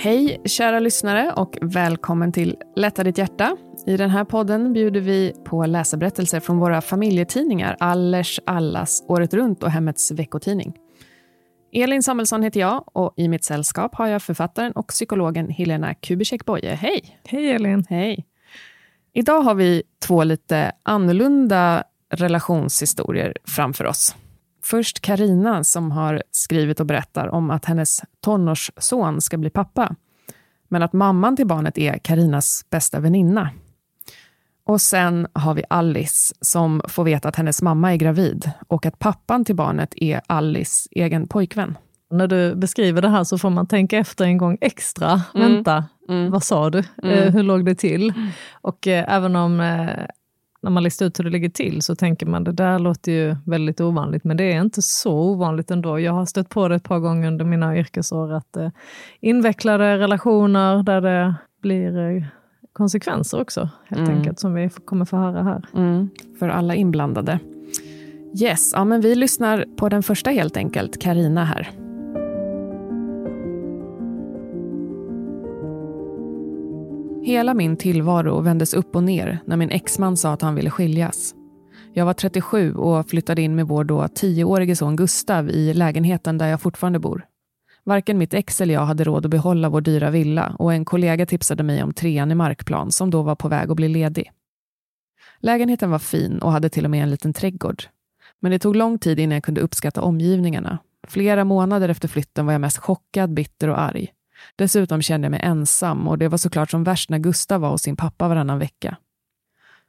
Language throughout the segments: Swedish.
Hej kära lyssnare och välkommen till Lätta ditt hjärta. I den här podden bjuder vi på läsarberättelser från våra familjetidningar Allers, Allas, Året Runt och Hemmets veckotidning. Elin Samuelsson heter jag och i mitt sällskap har jag författaren och psykologen Helena Kubicek Boye. Hej! Hej Elin. Hej! Idag har vi två lite annorlunda relationshistorier framför oss. Först Karina som har skrivit och berättar om att hennes tonårsson ska bli pappa. Men att mamman till barnet är Karinas bästa väninna. Och sen har vi Alice som får veta att hennes mamma är gravid och att pappan till barnet är Alice egen pojkvän. När du beskriver det här så får man tänka efter en gång extra. Mm. Vänta, Mm. vad sa du? Mm. Eh, hur låg det till? Och eh, även om eh, när man listar ut hur det ligger till så tänker man det där låter ju väldigt ovanligt, men det är inte så ovanligt ändå. Jag har stött på det ett par gånger under mina yrkesår, att eh, invecklade relationer där det blir eh, konsekvenser också, helt Mm. enkelt, som vi kommer få höra här. Mm, för alla inblandade. Yes, ja, men vi lyssnar på den första helt enkelt, Karina här. Hela min tillvaro vändes upp och ner när min exman sa att han ville skiljas. Jag var 37 och flyttade in med vår då 10-årige son Gustav i lägenheten där jag fortfarande bor. Varken mitt ex eller jag hade råd att behålla vår dyra villa och en kollega tipsade mig om trean i Markplan som då var på väg att bli ledig. Lägenheten var fin och hade till och med en liten trädgård. Men det tog lång tid innan jag kunde uppskatta omgivningarna. Flera månader efter flytten var jag mest chockad, bitter och arg. Dessutom kände jag mig ensam och det var såklart som värst när Gustav var hos sin pappa varannan vecka.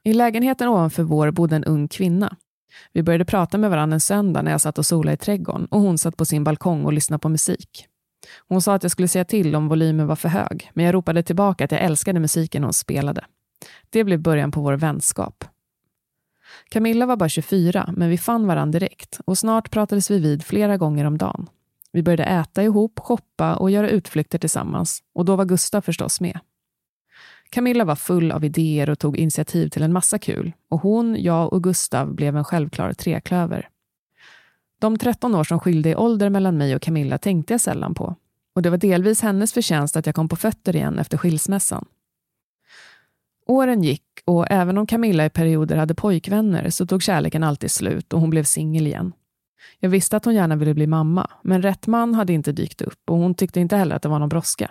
I lägenheten ovanför vår bodde en ung kvinna. Vi började prata med varandra en söndag när jag satt och solade i trädgården och hon satt på sin balkong och lyssnade på musik. Hon sa att jag skulle säga till om volymen var för hög, men jag ropade tillbaka att jag älskade musiken hon spelade. Det blev början på vår vänskap. Camilla var bara 24, men vi fann varandra direkt och snart pratades vi vid flera gånger om dagen. Vi började äta ihop, shoppa och göra utflykter tillsammans och då var Gustav förstås med. Camilla var full av idéer och tog initiativ till en massa kul och hon, jag och Gustav blev en självklar treklöver. De 13 år som skilde i ålder mellan mig och Camilla tänkte jag sällan på och det var delvis hennes förtjänst att jag kom på fötter igen efter skilsmässan. Åren gick och även om Camilla i perioder hade pojkvänner så tog kärleken alltid slut och hon blev singel igen. Jag visste att hon gärna ville bli mamma, men rätt man hade inte dykt upp och hon tyckte inte heller att det var någon brådska.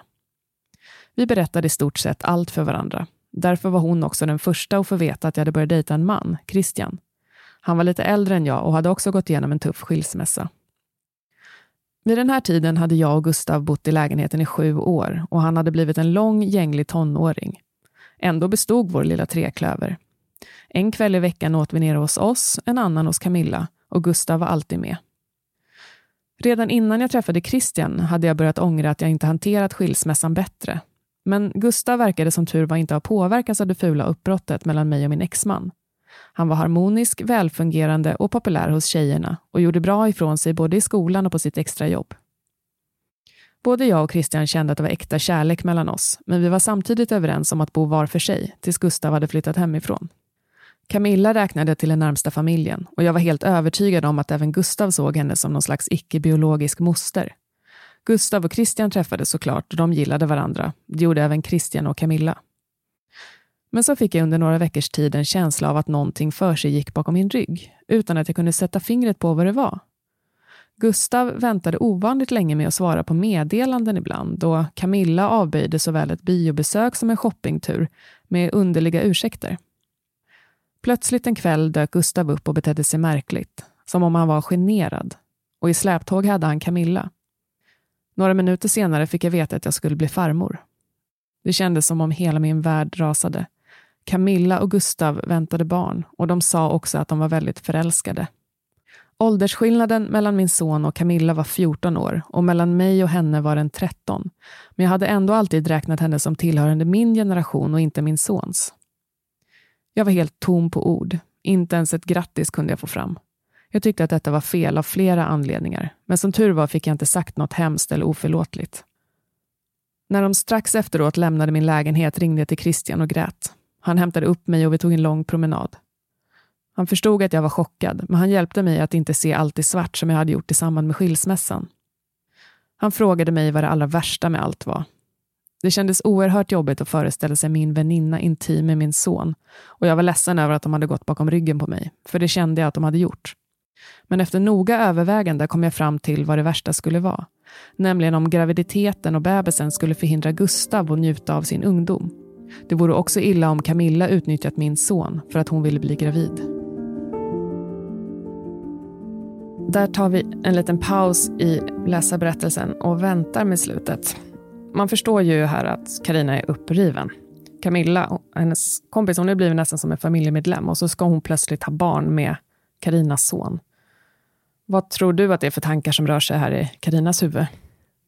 Vi berättade i stort sett allt för varandra. Därför var hon också den första att få veta att jag hade börjat dejta en man, Christian. Han var lite äldre än jag och hade också gått igenom en tuff skilsmässa. Vid den här tiden hade jag och Gustav bott i lägenheten i sju år och han hade blivit en lång, gänglig tonåring. Ändå bestod vår lilla treklöver. En kväll i veckan åt vi nere hos oss, en annan hos Camilla och Gustav var alltid med. Redan innan jag träffade Christian hade jag börjat ångra att jag inte hanterat skilsmässan bättre. Men Gustav verkade som tur var inte ha påverkats av det fula uppbrottet mellan mig och min exman. Han var harmonisk, välfungerande och populär hos tjejerna och gjorde bra ifrån sig både i skolan och på sitt extrajobb. Både jag och Christian kände att det var äkta kärlek mellan oss, men vi var samtidigt överens om att bo var för sig tills Gustav hade flyttat hemifrån. Camilla räknade till den närmsta familjen och jag var helt övertygad om att även Gustav såg henne som någon slags icke-biologisk moster. Gustav och Christian träffades såklart och de gillade varandra. Det gjorde även Christian och Camilla. Men så fick jag under några veckors tid en känsla av att någonting för sig gick bakom min rygg, utan att jag kunde sätta fingret på vad det var. Gustav väntade ovanligt länge med att svara på meddelanden ibland och Camilla avböjde såväl ett biobesök som en shoppingtur med underliga ursäkter. Plötsligt en kväll dök Gustav upp och betedde sig märkligt, som om han var generad. Och i släptåg hade han Camilla. Några minuter senare fick jag veta att jag skulle bli farmor. Det kändes som om hela min värld rasade. Camilla och Gustav väntade barn och de sa också att de var väldigt förälskade. Åldersskillnaden mellan min son och Camilla var 14 år och mellan mig och henne var den 13. Men jag hade ändå alltid räknat henne som tillhörande min generation och inte min sons. Jag var helt tom på ord. Inte ens ett grattis kunde jag få fram. Jag tyckte att detta var fel av flera anledningar, men som tur var fick jag inte sagt något hemskt eller oförlåtligt. När de strax efteråt lämnade min lägenhet ringde jag till Christian och grät. Han hämtade upp mig och vi tog en lång promenad. Han förstod att jag var chockad, men han hjälpte mig att inte se allt i svart som jag hade gjort i samband med skilsmässan. Han frågade mig vad det allra värsta med allt var. Det kändes oerhört jobbigt att föreställa sig min väninna intim med min son och jag var ledsen över att de hade gått bakom ryggen på mig, för det kände jag att de hade gjort. Men efter noga övervägande kom jag fram till vad det värsta skulle vara. Nämligen om graviditeten och bebisen skulle förhindra Gustav att njuta av sin ungdom. Det vore också illa om Camilla utnyttjat min son för att hon ville bli gravid. Där tar vi en liten paus i läsarberättelsen och väntar med slutet. Man förstår ju här att Karina är uppriven. Camilla, hennes kompis, hon är blivit nästan som en familjemedlem och så ska hon plötsligt ha barn med Karinas son. Vad tror du att det är för tankar som rör sig här i Karinas huvud?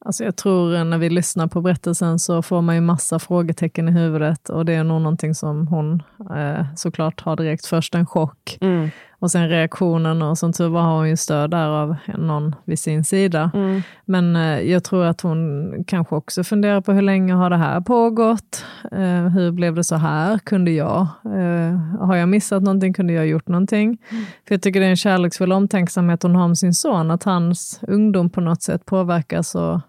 Alltså jag tror när vi lyssnar på berättelsen så får man ju massa frågetecken i huvudet och det är nog någonting som hon eh, såklart har direkt. Först en chock mm. Och sen reaktionen och som tur var har hon ju stöd där av någon vid sin sida. Mm. Men eh, jag tror att hon kanske också funderar på hur länge har det här pågått? Eh, hur blev det så här? Kunde jag? Eh, har jag missat någonting? Kunde jag gjort någonting? Mm. För jag tycker det är en kärleksfull omtänksamhet hon har om sin son, att hans ungdom på något sätt påverkas och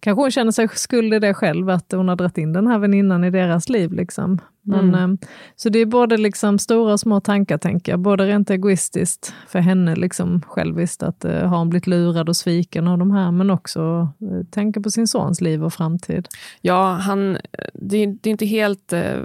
kanske hon känner sig skuld i det själv, att hon har dragit in den här väninnan i deras liv. Liksom. Men, mm. eh, så det är både liksom stora och små tankar, tänker jag. Både rent egoistiskt för henne liksom själviskt, att eh, har hon blivit lurad och sviken av de här, men också eh, tänka på sin sons liv och framtid. Ja, han, det, det är inte helt eh,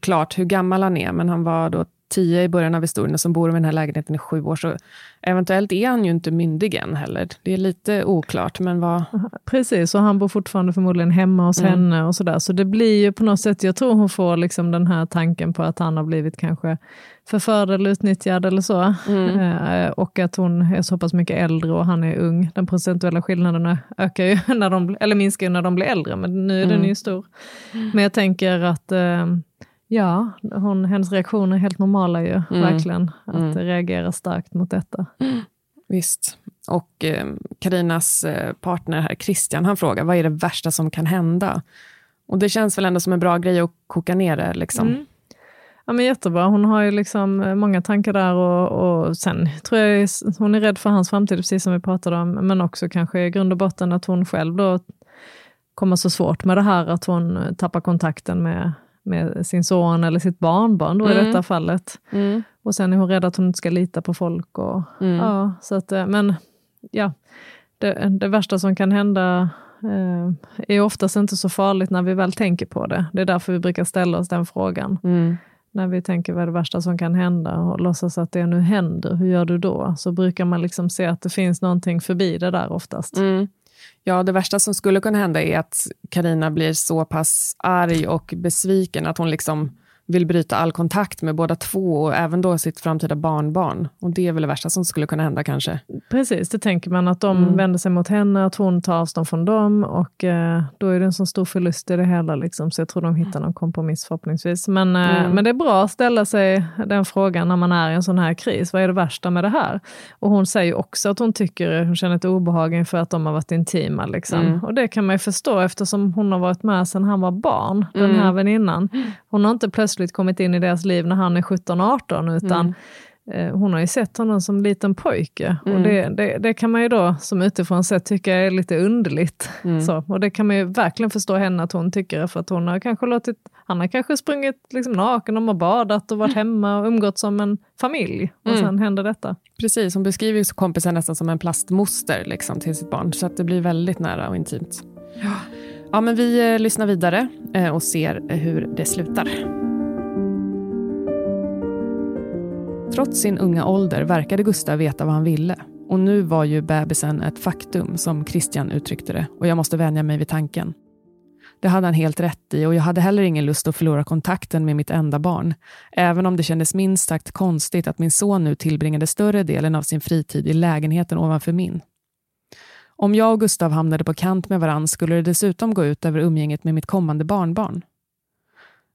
klart hur gammal han är, men han var då tio i början av historien som bor i den här lägenheten i sju år. Så eventuellt är han ju inte myndig än heller. Det är lite oklart. Men vad... Precis, och han bor fortfarande förmodligen hemma hos mm. henne och sådär. Så det blir ju på något sätt, jag tror hon får liksom den här tanken på att han har blivit kanske förförd eller utnyttjad eller så. Mm. Eh, och att hon är så pass mycket äldre och han är ung. Den procentuella skillnaden ökar ju när de, eller minskar ju när de blir äldre, men nu är mm. den ju stor. Men jag tänker att eh, Ja, hon, hennes reaktioner är helt normala ju, mm. verkligen. Att mm. reagera starkt mot detta. Visst. Och Karinas eh, partner här, Christian, han frågar vad är det värsta som kan hända? Och det känns väl ändå som en bra grej att koka ner det. Liksom. Mm. Ja, men jättebra. Hon har ju liksom eh, många tankar där och, och sen tror jag hon är rädd för hans framtid, precis som vi pratade om, men också kanske i grund och botten att hon själv då kommer så svårt med det här att hon tappar kontakten med, med sin son eller sitt barnbarn då mm. i detta fallet. Mm. Och sen är hon rädd att hon inte ska lita på folk. Och, mm. ja, så att, eh, men ja, det, det värsta som kan hända eh, är oftast inte så farligt när vi väl tänker på det. Det är därför vi brukar ställa oss den frågan. Mm. När vi tänker vad är det värsta som kan hända och låtsas att det nu händer, hur gör du då? Så brukar man liksom se att det finns någonting förbi det där oftast. Ja, det värsta som skulle kunna hända är att Karina blir så pass arg och besviken att hon liksom vill bryta all kontakt med båda två och även då sitt framtida barnbarn. Och det är väl det värsta som skulle kunna hända kanske. Precis, det tänker man att de mm. vänder sig mot henne, att hon tar avstånd från dem och eh, då är det en så stor förlust i det hela. Liksom, så jag tror de hittar någon kompromiss förhoppningsvis. Men, eh, mm. men det är bra att ställa sig den frågan när man är i en sån här kris. Vad är det värsta med det här? Och hon säger också att hon tycker hon känner ett obehag inför att de har varit intima. Liksom. Mm. Och det kan man ju förstå eftersom hon har varit med sedan han var barn, den här mm. väninnan. Hon har inte plötsligt kommit in i deras liv när han är 17-18, utan mm. eh, hon har ju sett honom som liten pojke. Mm. Och det, det, det, kan man ju då som utifrån sett tycka är lite underligt. Mm. Så, och det kan man ju verkligen förstå henne att hon tycker, för att hon har kanske låtit Han har kanske sprungit liksom naken, de har badat och varit hemma och umgått som en familj. Och Mm. sen händer detta. Precis, hon beskriver ju kompisen nästan som en plastmoster liksom, till sitt barn. Så att det blir väldigt nära och intimt. Ja, men vi eh, lyssnar vidare eh, och ser hur det slutar. Trots sin unga ålder verkade Gustav veta vad han ville. Och nu var ju bebisen ett faktum, som Christian uttryckte det. Och jag måste vänja mig vid tanken. Det hade han helt rätt i och jag hade heller ingen lust att förlora kontakten med mitt enda barn. Även om det kändes minst sagt konstigt att min son nu tillbringade större delen av sin fritid i lägenheten ovanför min. Om jag och Gustav hamnade på kant med varann skulle det dessutom gå ut över umgänget med mitt kommande barnbarn.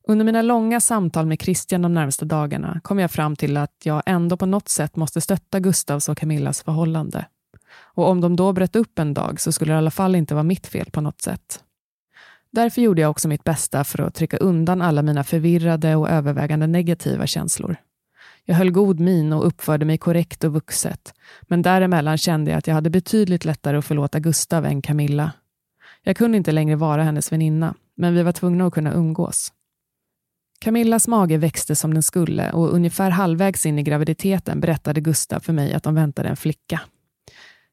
Under mina långa samtal med Christian de närmaste dagarna kom jag fram till att jag ändå på något sätt måste stötta Gustavs och Camillas förhållande. Och om de då bröt upp en dag så skulle det i alla fall inte vara mitt fel på något sätt. Därför gjorde jag också mitt bästa för att trycka undan alla mina förvirrade och övervägande negativa känslor. Jag höll god min och uppförde mig korrekt och vuxet, men däremellan kände jag att jag hade betydligt lättare att förlåta Gustav än Camilla. Jag kunde inte längre vara hennes väninna, men vi var tvungna att kunna umgås. Camillas mage växte som den skulle och ungefär halvvägs in i graviditeten berättade Gustav för mig att de väntade en flicka.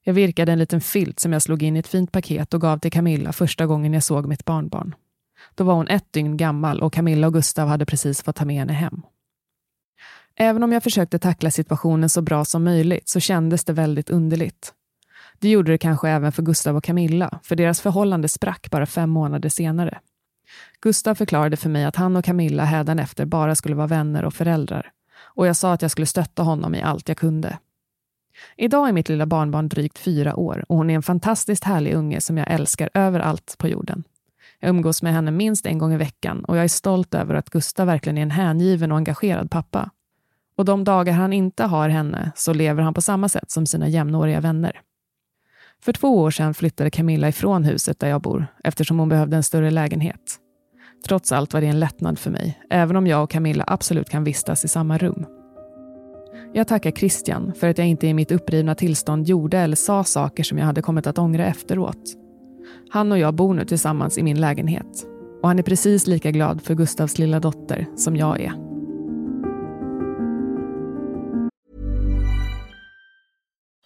Jag virkade en liten filt som jag slog in i ett fint paket och gav till Camilla första gången jag såg mitt barnbarn. Då var hon ett dygn gammal och Camilla och Gustav hade precis fått ta med henne hem. Även om jag försökte tackla situationen så bra som möjligt så kändes det väldigt underligt. Det gjorde det kanske även för Gustav och Camilla, för deras förhållande sprack bara fem månader senare. Gustav förklarade för mig att han och Camilla hädanefter bara skulle vara vänner och föräldrar. Och jag sa att jag skulle stötta honom i allt jag kunde. Idag är mitt lilla barnbarn drygt fyra år och hon är en fantastiskt härlig unge som jag älskar överallt på jorden. Jag umgås med henne minst en gång i veckan och jag är stolt över att Gustav verkligen är en hängiven och engagerad pappa. Och de dagar han inte har henne så lever han på samma sätt som sina jämnåriga vänner. För två år sedan flyttade Camilla ifrån huset där jag bor eftersom hon behövde en större lägenhet. Trots allt var det en lättnad för mig, även om jag och Camilla absolut kan vistas i samma rum. Jag tackar Christian för att jag inte i mitt upprivna tillstånd gjorde eller sa saker som jag hade kommit att ångra efteråt. Han och jag bor nu tillsammans i min lägenhet och han är precis lika glad för Gustavs lilla dotter som jag är.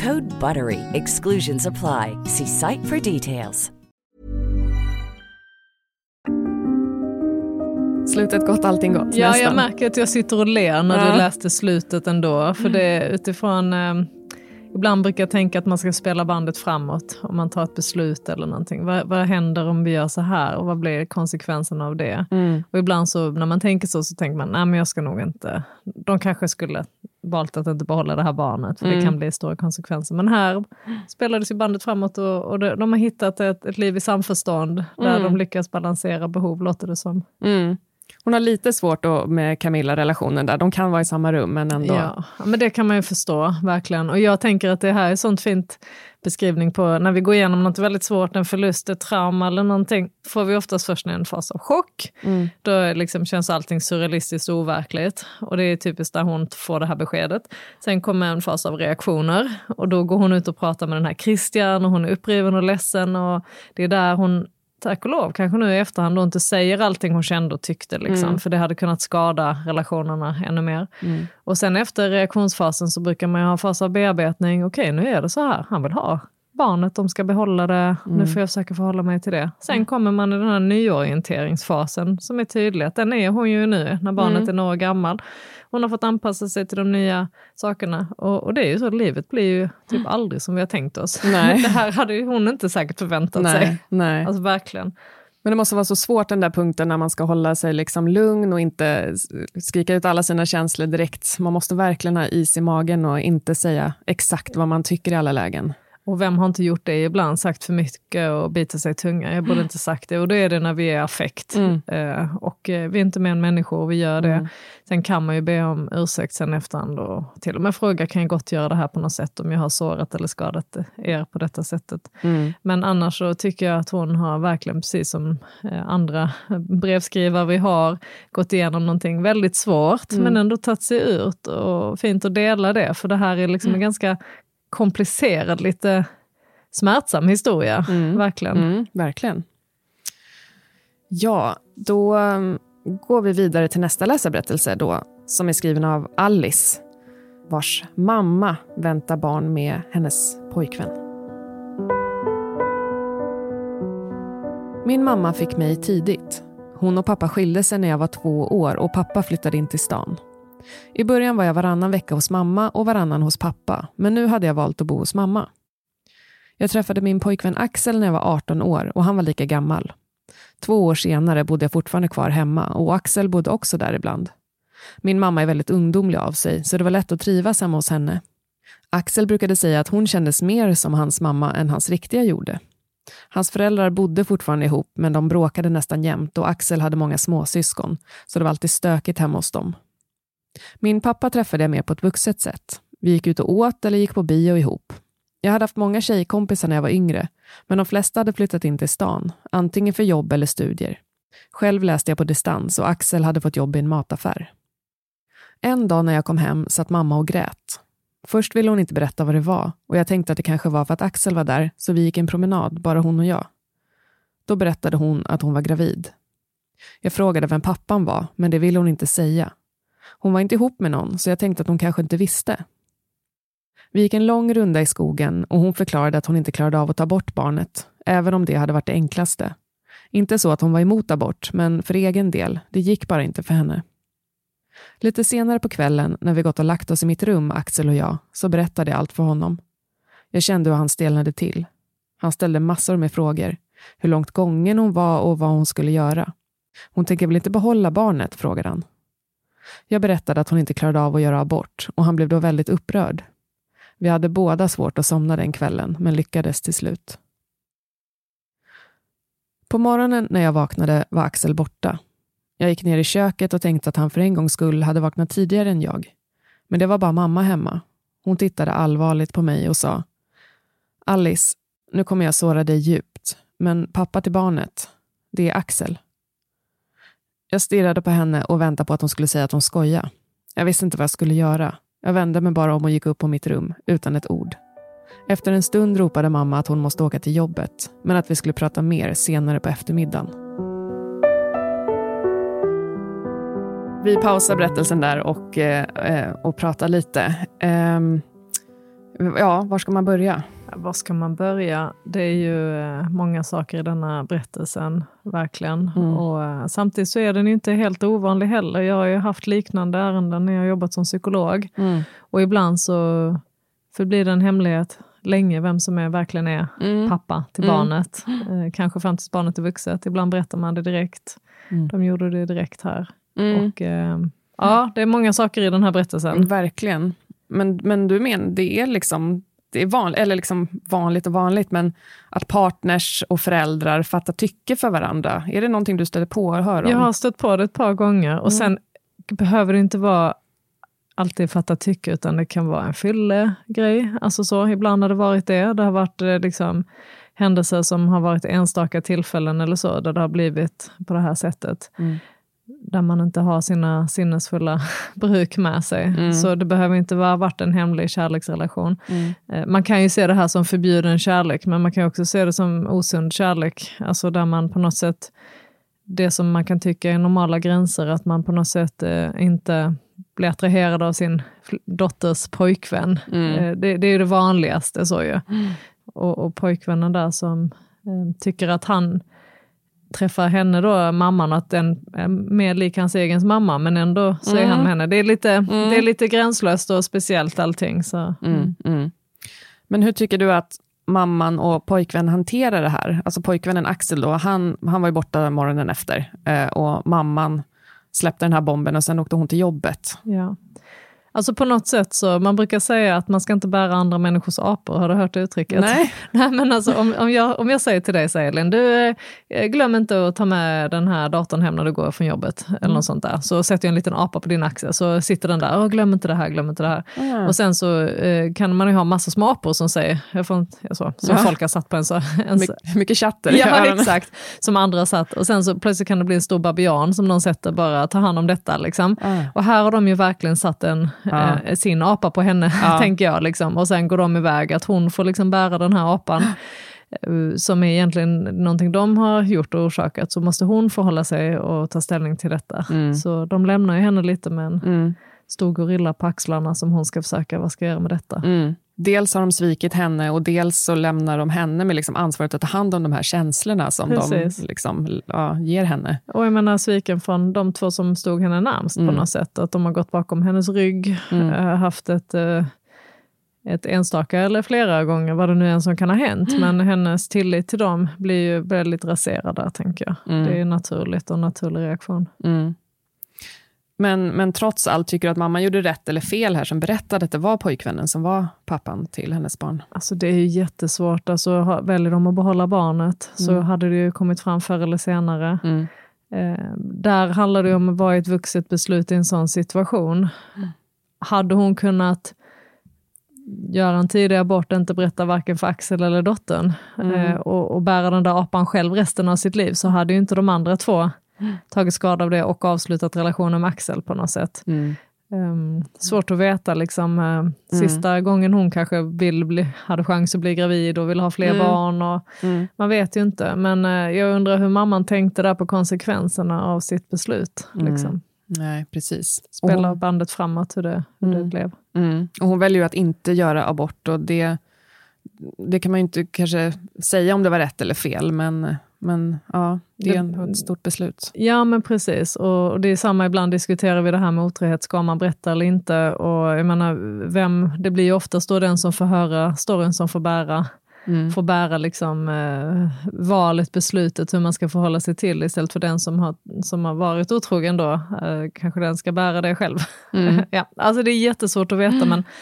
Code BUTTERY. Exclusions apply. See site for details. Slutet gott, allting gott. Ja, Nästan. jag märker att jag sitter och ler när Ja. du läste slutet ändå. För det är utifrån... Eh, ibland brukar jag tänka att man ska spela bandet framåt om man tar ett beslut eller någonting. Vad, vad händer om vi gör så här och vad blir konsekvenserna av det? Mm. Och ibland så när man tänker så, så tänker man, nej men jag ska nog inte... De kanske skulle valt att inte behålla det här barnet, för det Mm. kan bli stora konsekvenser. Men här spelades ju bandet framåt och, och det, de har hittat ett, ett liv i samförstånd, där Mm. de lyckas balansera behov, låter det som. Mm. Hon har lite svårt då med Camilla-relationen där. De kan vara i samma rum, men ändå. Ja, men det kan man ju förstå, verkligen. Och jag tänker att det här är sånt fint beskrivning på när vi går igenom något väldigt svårt, en förlust, ett trauma eller någonting, får vi oftast först en fas av chock. Mm. Då liksom känns allting surrealistiskt och overkligt. Och det är typiskt där hon får det här beskedet. Sen kommer en fas av reaktioner och då går hon ut och pratar med den här Christian och hon är uppriven och ledsen och det är där hon tack och lov, kanske nu i efterhand då inte säger allting hon kände och tyckte. Liksom, Mm. För det hade kunnat skada relationerna ännu mer. Och sen efter reaktionsfasen så brukar man ju ha fas av bearbetning. Okej, nu är det så här. Han vill ha barnet, de ska behålla det, Mm. nu får jag försöka förhålla mig till det. Sen kommer man i den här nyorienteringsfasen som är tydlig, att den är hon ju nu när barnet Mm. är några år gammal. Hon har fått anpassa sig till de nya sakerna och, och det är ju så, livet blir ju typ aldrig som vi har tänkt oss. Nej. Det här hade ju hon inte säkert förväntat Nej, sig. nej. Alltså verkligen. Men det måste vara så svårt den där punkten när man ska hålla sig liksom lugn och inte skrika ut alla sina känslor direkt. Man måste verkligen ha is i magen och inte säga exakt vad man tycker i alla lägen. Och vem har inte gjort det ibland, sagt för mycket och bitit sig i tungan? Jag borde inte sagt det. Och då är det när vi är affekt. Mm. Eh, och eh, vi är inte mer än människor och vi gör det. Sen kan man ju be om ursäkt sen efterhand och till och med fråga, kan jag gott göra det här på något sätt om jag har sårat eller skadat er på detta sättet? Mm. Men annars så tycker jag att hon har verkligen, precis som eh, andra brevskrivare vi har, gått igenom någonting väldigt svårt, Mm. men ändå tagit sig ut och fint att dela det, för det här är liksom en ganska komplicerad, lite smärtsam historia. Verkligen. Mm, verkligen. Ja, då um, går vi vidare till nästa läsarberättelse då, som är skriven av Alice, vars mamma väntar barn med hennes pojkvän. Min mamma fick mig tidigt. Hon och pappa skilde sig när jag var två år och pappa flyttade in till stan. I början var jag varannan vecka hos mamma och varannan hos pappa, men nu hade jag valt att bo hos mamma. Jag träffade min pojkvän Axel när jag var 18 år och han var lika gammal. Två år senare bodde jag fortfarande kvar hemma och Axel bodde också där ibland. Min mamma är väldigt ungdomlig av sig så det var lätt att trivas hemma hos henne. Axel brukade säga att hon kändes mer som hans mamma än hans riktiga gjorde. Hans föräldrar bodde fortfarande ihop men de bråkade nästan jämt och Axel hade många småsyskon så det var alltid stökigt hemma hos dem. Min pappa träffade jag mer på ett vuxet sätt. Vi gick ut och åt eller gick på bio ihop. Jag hade haft många tjejkompisar när jag var yngre, men de flesta hade flyttat in till stan, antingen för jobb eller studier. Själv läste jag på distans och Axel hade fått jobb i en mataffär. En dag när jag kom hem satt mamma och grät. Först ville hon inte berätta vad det var och jag tänkte att det kanske var för att Axel var där, så vi gick en promenad, bara hon och jag. Då berättade hon att hon var gravid. Jag frågade vem pappan var, men det ville hon inte säga. Hon var inte ihop med någon, så jag tänkte att hon kanske inte visste. Vi gick en lång runda i skogen och hon förklarade att hon inte klarade av att ta bort barnet, även om det hade varit det enklaste. Inte så att hon var emot abort, men för egen del, det gick bara inte för henne. Lite senare på kvällen, när vi gått och lagt oss i mitt rum, Axel och jag, så berättade jag allt för honom. Jag kände hur han stelnade till. Han ställde massor med frågor. Hur långt gången hon var och vad hon skulle göra. Hon tänker väl inte behålla barnet, frågade han. Jag berättade att hon inte klarade av att göra abort och han blev då väldigt upprörd. Vi hade båda svårt att somna den kvällen, men lyckades till slut. På morgonen när jag vaknade var Axel borta. Jag gick ner i köket och tänkte att han för en gångs skull hade vaknat tidigare än jag. Men det var bara mamma hemma. Hon tittade allvarligt på mig och sa Alice, nu kommer jag såra dig djupt, men pappa till barnet, det är Axel. Jag stirrade på henne och väntade på att hon skulle säga att hon skojade. Jag visste inte vad jag skulle göra. Jag vände mig bara om och gick upp på mitt rum, utan ett ord. Efter en stund ropade mamma att hon måste åka till jobbet, men att vi skulle prata mer senare på eftermiddagen. Vi pausar berättelsen där och, eh, eh, och pratar lite. Ehm, ja, var ska man börja? Var ska man börja? Det är ju eh, många saker i denna berättelsen, verkligen. Mm. Och, eh, samtidigt så är den inte helt ovanlig heller. Jag har ju haft liknande ärenden när jag jobbat som psykolog. Och ibland så förblir det en hemlighet länge vem som är, verkligen är Mm. pappa till Mm. barnet. Eh, kanske fram tills barnet är vuxet. Ibland berättar man det direkt. Mm. De gjorde det direkt här. Mm. Och, eh, ja, det är många saker i den här berättelsen. Verkligen. Men, men du menar, det är liksom det är vanligt, eller liksom vanligt och vanligt, men att partners och föräldrar fattar tycke för varandra. Är det någonting du stöter på och hör om? Jag har stött på det ett par gånger och sen behöver det inte vara alltid fatta tycke, utan det kan vara en fyllegrej. Alltså så, ibland har det varit det. Det har varit eh, liksom händelser som har varit enstaka tillfällen eller så, där det har blivit på det här sättet. Mm. Där man inte har sina sinnesfulla bruk med sig. Mm. Så det behöver inte vara varit en hemlig kärleksrelation. Mm. Eh, Man kan ju se det här som förbjuden kärlek, men man kan också se det som osund kärlek. Alltså där man på något sätt, det som man kan tycka är normala gränser, att man på något sätt eh, inte blir attraherad av sin dotters pojkvän. Mm. Eh, det, det är det vanligaste. Så ju. och, och pojkvännen där som tycker att han träffar henne då, mamman, att den är mer lik hans egen mamma, men ändå så är Mm. han med henne. Det är, lite, det är lite gränslöst och speciellt allting. Så. Mm, mm. Men hur tycker du att mamman och pojkvännen hanterar det här? Alltså pojkvännen Axel då, han, han var ju borta morgonen efter eh, och mamman släppte den här bomben och sen åkte hon till jobbet. Ja. Alltså på något sätt så, man brukar säga att man ska inte bära andra människors apor, har du hört det uttrycket? Nej. Nej men alltså om, om, jag, om jag säger till dig så Elin, du eh, glöm inte att ta med den här datorn hem när du går från jobbet, eller något sånt där. Så sätter jag en liten apa på din axel, så sitter den där, Åh, glöm inte det här, glöm inte det här. Mm. Och sen så eh, kan man ju ha massa små apor som säger, jag får inte, så, som Ja. folk har satt på en så. En, My, mycket chatter Ja, exakt. Som andra har satt. Och sen så plötsligt kan det bli en stor babian som någon sätter bara, ta hand om detta. Liksom. Ah. Och här har de ju verkligen satt en, Ja. eh, sin apa på henne, Ja. tänker jag. Liksom. Och sen går de iväg, att hon får liksom bära den här apan. eh, Som är egentligen någonting de har gjort och orsakat, så måste hon förhålla sig och ta ställning till detta. Mm. Så de lämnar ju henne lite med en Mm, stor gorilla på axlarna som hon ska försöka, vad ska jag göra med detta? mm. Dels har de svikit henne och dels så lämnar de henne med liksom ansvaret att ta hand om de här känslorna som Precis. de liksom, ja, ger henne. Och jag menar sviken från de två som stod henne närmst Mm. på något sätt. Att de har gått bakom hennes rygg, Mm. eh, haft ett, eh, ett enstaka eller flera gånger, vad det nu än som kan ha hänt. Men hennes tillit till dem blir ju väldigt raserad där, tänker jag. Mm. Det är naturligt och en naturlig reaktion. Mm. Men, men trots allt, tycker du att mamma gjorde rätt eller fel här som berättade att det var pojkvännen som var pappan till hennes barn? Alltså det är ju jättesvårt. Alltså, väljer de att behålla barnet så Mm. hade det ju kommit fram förr eller senare. Mm. Eh, där handlar det om att vara ett vuxet beslut i en sån situation. Mm. Hade hon kunnat göra en tidig abort, inte berätta varken för Axel eller dottern Mm. eh, och, och bära den där apan själv resten av sitt liv så hade ju inte de andra två. Tagit skada av det och avslutat relationen med Axel på något sätt. Mm. Um, svårt att veta, liksom, eh, sista gången hon kanske vill bli, hade chans att bli gravid och vill ha fler Mm. barn. Och, Mm. man vet ju inte, men eh, jag undrar hur mamman tänkte där på konsekvenserna av sitt beslut. Mm. Liksom. Nej, precis. Spela hon, bandet framåt hur det, hur det blev. och hon väljer ju att inte göra abort och det, det kan man ju inte kanske säga om det var rätt eller fel, men, men ja, det är ändå ett stort beslut. Ja men precis, och och det är samma, ibland diskuterar vi det här med otrohet, ska man berätta eller inte? Och jag menar, vem, det blir ju oftast då den som får höra storyn som får bära, Mm. får bära liksom, eh, valet, beslutet, hur man ska förhålla sig till istället för den som har, som har varit otrogen då, eh, kanske den ska bära det själv. Mm. ja, alltså det är jättesvårt att veta men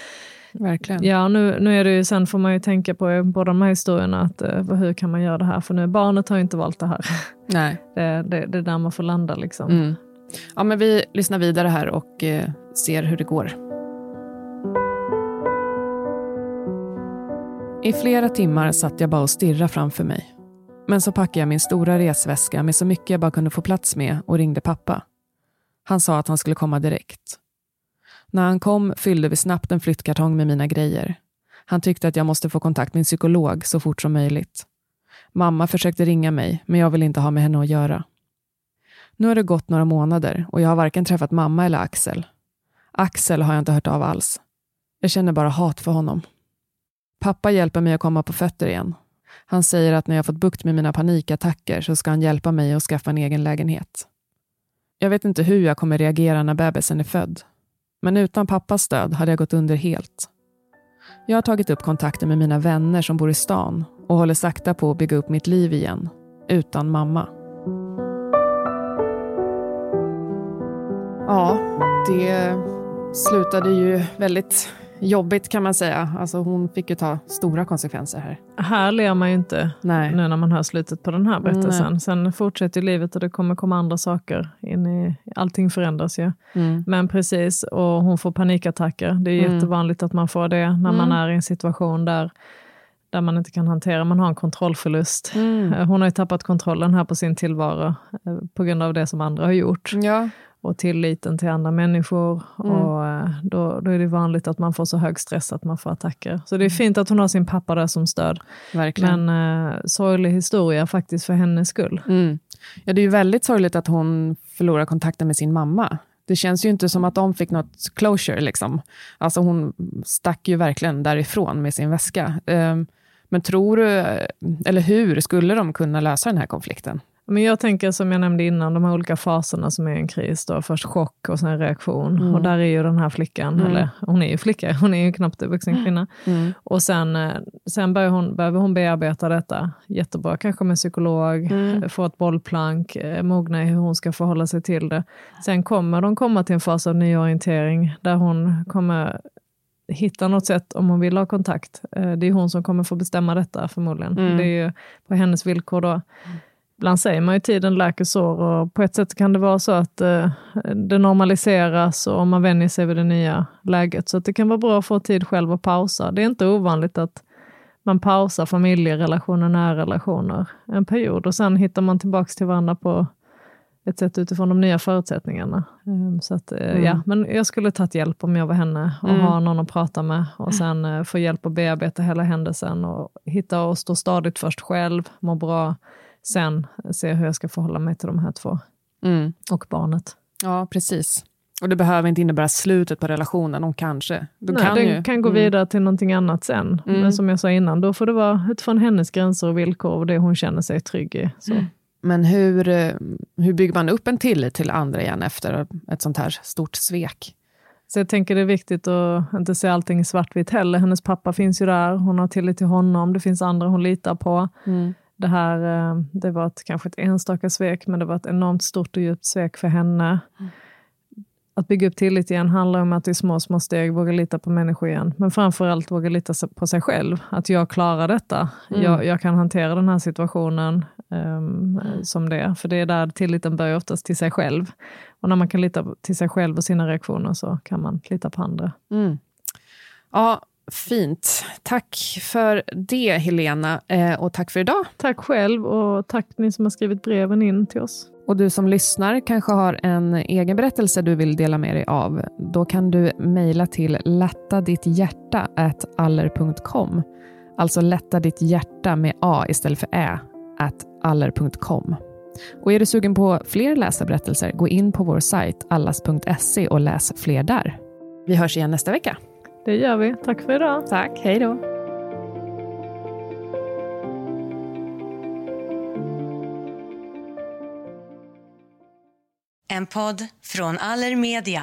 Verkligen. Ja, nu, nu är det ju, sen får man ju tänka på båda de här historierna, att, eh, hur kan man göra det här? För nu, barnet har ju inte valt det här. Nej. Det, det, det är där man får landa. Liksom. Mm. Ja, men vi lyssnar vidare här och eh, ser hur det går. I flera timmar satt jag bara och stirrade framför mig. Men så packade jag min stora resväska med så mycket jag bara kunde få plats med och ringde pappa. Han sa att han skulle komma direkt. När han kom fyllde vi snabbt en flyttkartong med mina grejer. Han tyckte att jag måste få kontakt med en psykolog så fort som möjligt. Mamma försökte ringa mig, men jag ville inte ha med henne att göra. Nu har det gått några månader och jag har varken träffat mamma eller Axel. Axel har jag inte hört av alls. Jag känner bara hat för honom. Pappa hjälper mig att komma på fötter igen. Han säger att när jag fått bukt med mina panikattacker så ska han hjälpa mig att skaffa en egen lägenhet. Jag vet inte hur jag kommer reagera när bebisen är född. Men utan pappas stöd hade jag gått under helt. Jag har tagit upp kontakten med mina vänner som bor i stan och håller sakta på att bygga upp mitt liv igen. Utan mamma. Ja, det slutade ju väldigt jobbigt kan man säga. Alltså hon fick ju ta stora konsekvenser här. Här ler man ju inte Nej. nu när man hör slutet på den här berättelsen. Nej. Sen fortsätter ju livet och det kommer komma andra saker. In i, allting förändras ju. Mm. Men precis, och hon får panikattacker. Det är Mm. jättevanligt att man får det när man Mm. är i en situation där, där man inte kan hantera, man har en kontrollförlust. Mm. Hon har ju tappat kontrollen här på sin tillvaro eh, på grund av det som andra har gjort. Ja. Och tilliten till andra människor. Mm. Och eh, då, då är det vanligt att man får så hög stress att man får attacker. Så Mm. det är fint att hon har sin pappa där som stöd. Verkligen. Men eh, sorglig historia faktiskt för hennes skull. Mm. Ja, det är ju väldigt sorgligt att hon förlorar kontakten med sin mamma. Det känns ju inte som att de fick något closure. Liksom. Alltså hon stack ju verkligen därifrån med sin väska. Ehm, Men tror du, eller hur skulle de kunna lösa den här konflikten? Men jag tänker som jag nämnde innan, de här olika faserna som är en kris. Då. Först chock och sen reaktion. Mm. Och där är ju den här flickan, Mm. eller hon är ju flicka, hon är ju knappt en vuxen kvinna. Mm. Och sen, eh, sen börjar hon, behöver hon bearbeta detta jättebra, kanske med psykolog, Mm. eh, få ett bollplank, eh, mogna i hur hon ska förhålla sig till det. Sen kommer de komma till en fas av nyorientering, där hon kommer hitta något sätt om hon vill ha kontakt. Det är hon som kommer få bestämma detta förmodligen. Mm. Det är ju på hennes villkor då. Ibland säger man ju tiden läker sår och på ett sätt kan det vara så att eh, det normaliseras och man vänjer sig vid det nya läget. Så att det kan vara bra att få tid själv att pausa. Det är inte ovanligt att man pausar familjerelationer, nära relationer en period och sen hittar man tillbaks till varandra på ett sätt utifrån de nya förutsättningarna. Eh, Så att, eh, Mm. ja, men jag skulle tagit hjälp om jag var henne och Mm. ha någon att prata med och sen eh, få hjälp att bearbeta hela händelsen och hitta och stå stadigt först själv, må bra, sen se hur jag ska förhålla mig till de här två Mm. och barnet. Ja, precis. Och det behöver inte innebära slutet på relationen, de kanske. De Nej, kan den ju. kan gå Mm. vidare till någonting annat sen. Mm. Men som jag sa innan, då får det vara utifrån hennes gränser och villkor och det hon känner sig trygg i. Mm. Men hur, eh, hur bygger man upp en tillit till andra igen efter ett sånt här stort svek? Så jag tänker det är viktigt att inte se allting i svartvitt heller. Hennes pappa finns ju där, hon har tillit till honom, det finns andra hon litar på. Det här eh, det var ett, kanske ett enstaka svek, men det var ett enormt stort och djupt svek för henne. Att bygga upp tillit igen handlar om att i små, små steg våga lita på människor igen. Men framförallt våga lita på sig själv. Att jag klarar detta. Mm. Jag, jag kan hantera den här situationen ehm, som det är. För det är där tilliten börjar oftast till sig själv. Och när man kan lita till sig själv och sina reaktioner så kan man lita på andra. Mm. Ja, fint. Tack för det, Helena. Eh, och tack för idag. Tack själv och tack ni som har skrivit breven in till oss. Och du som lyssnar kanske har en egen berättelse du vill dela med dig av. Då kan du mejla till lättaditthjärta.aller.com. Alltså lätta ditt hjärta med A istället för Ä, at aller.com. Och är du sugen på fler läsarberättelser, gå in på vår sajt allas.se och läs fler där. Vi hörs igen nästa vecka. Det gör vi. Tack för idag. Tack, hej då. En podd från Allermedia.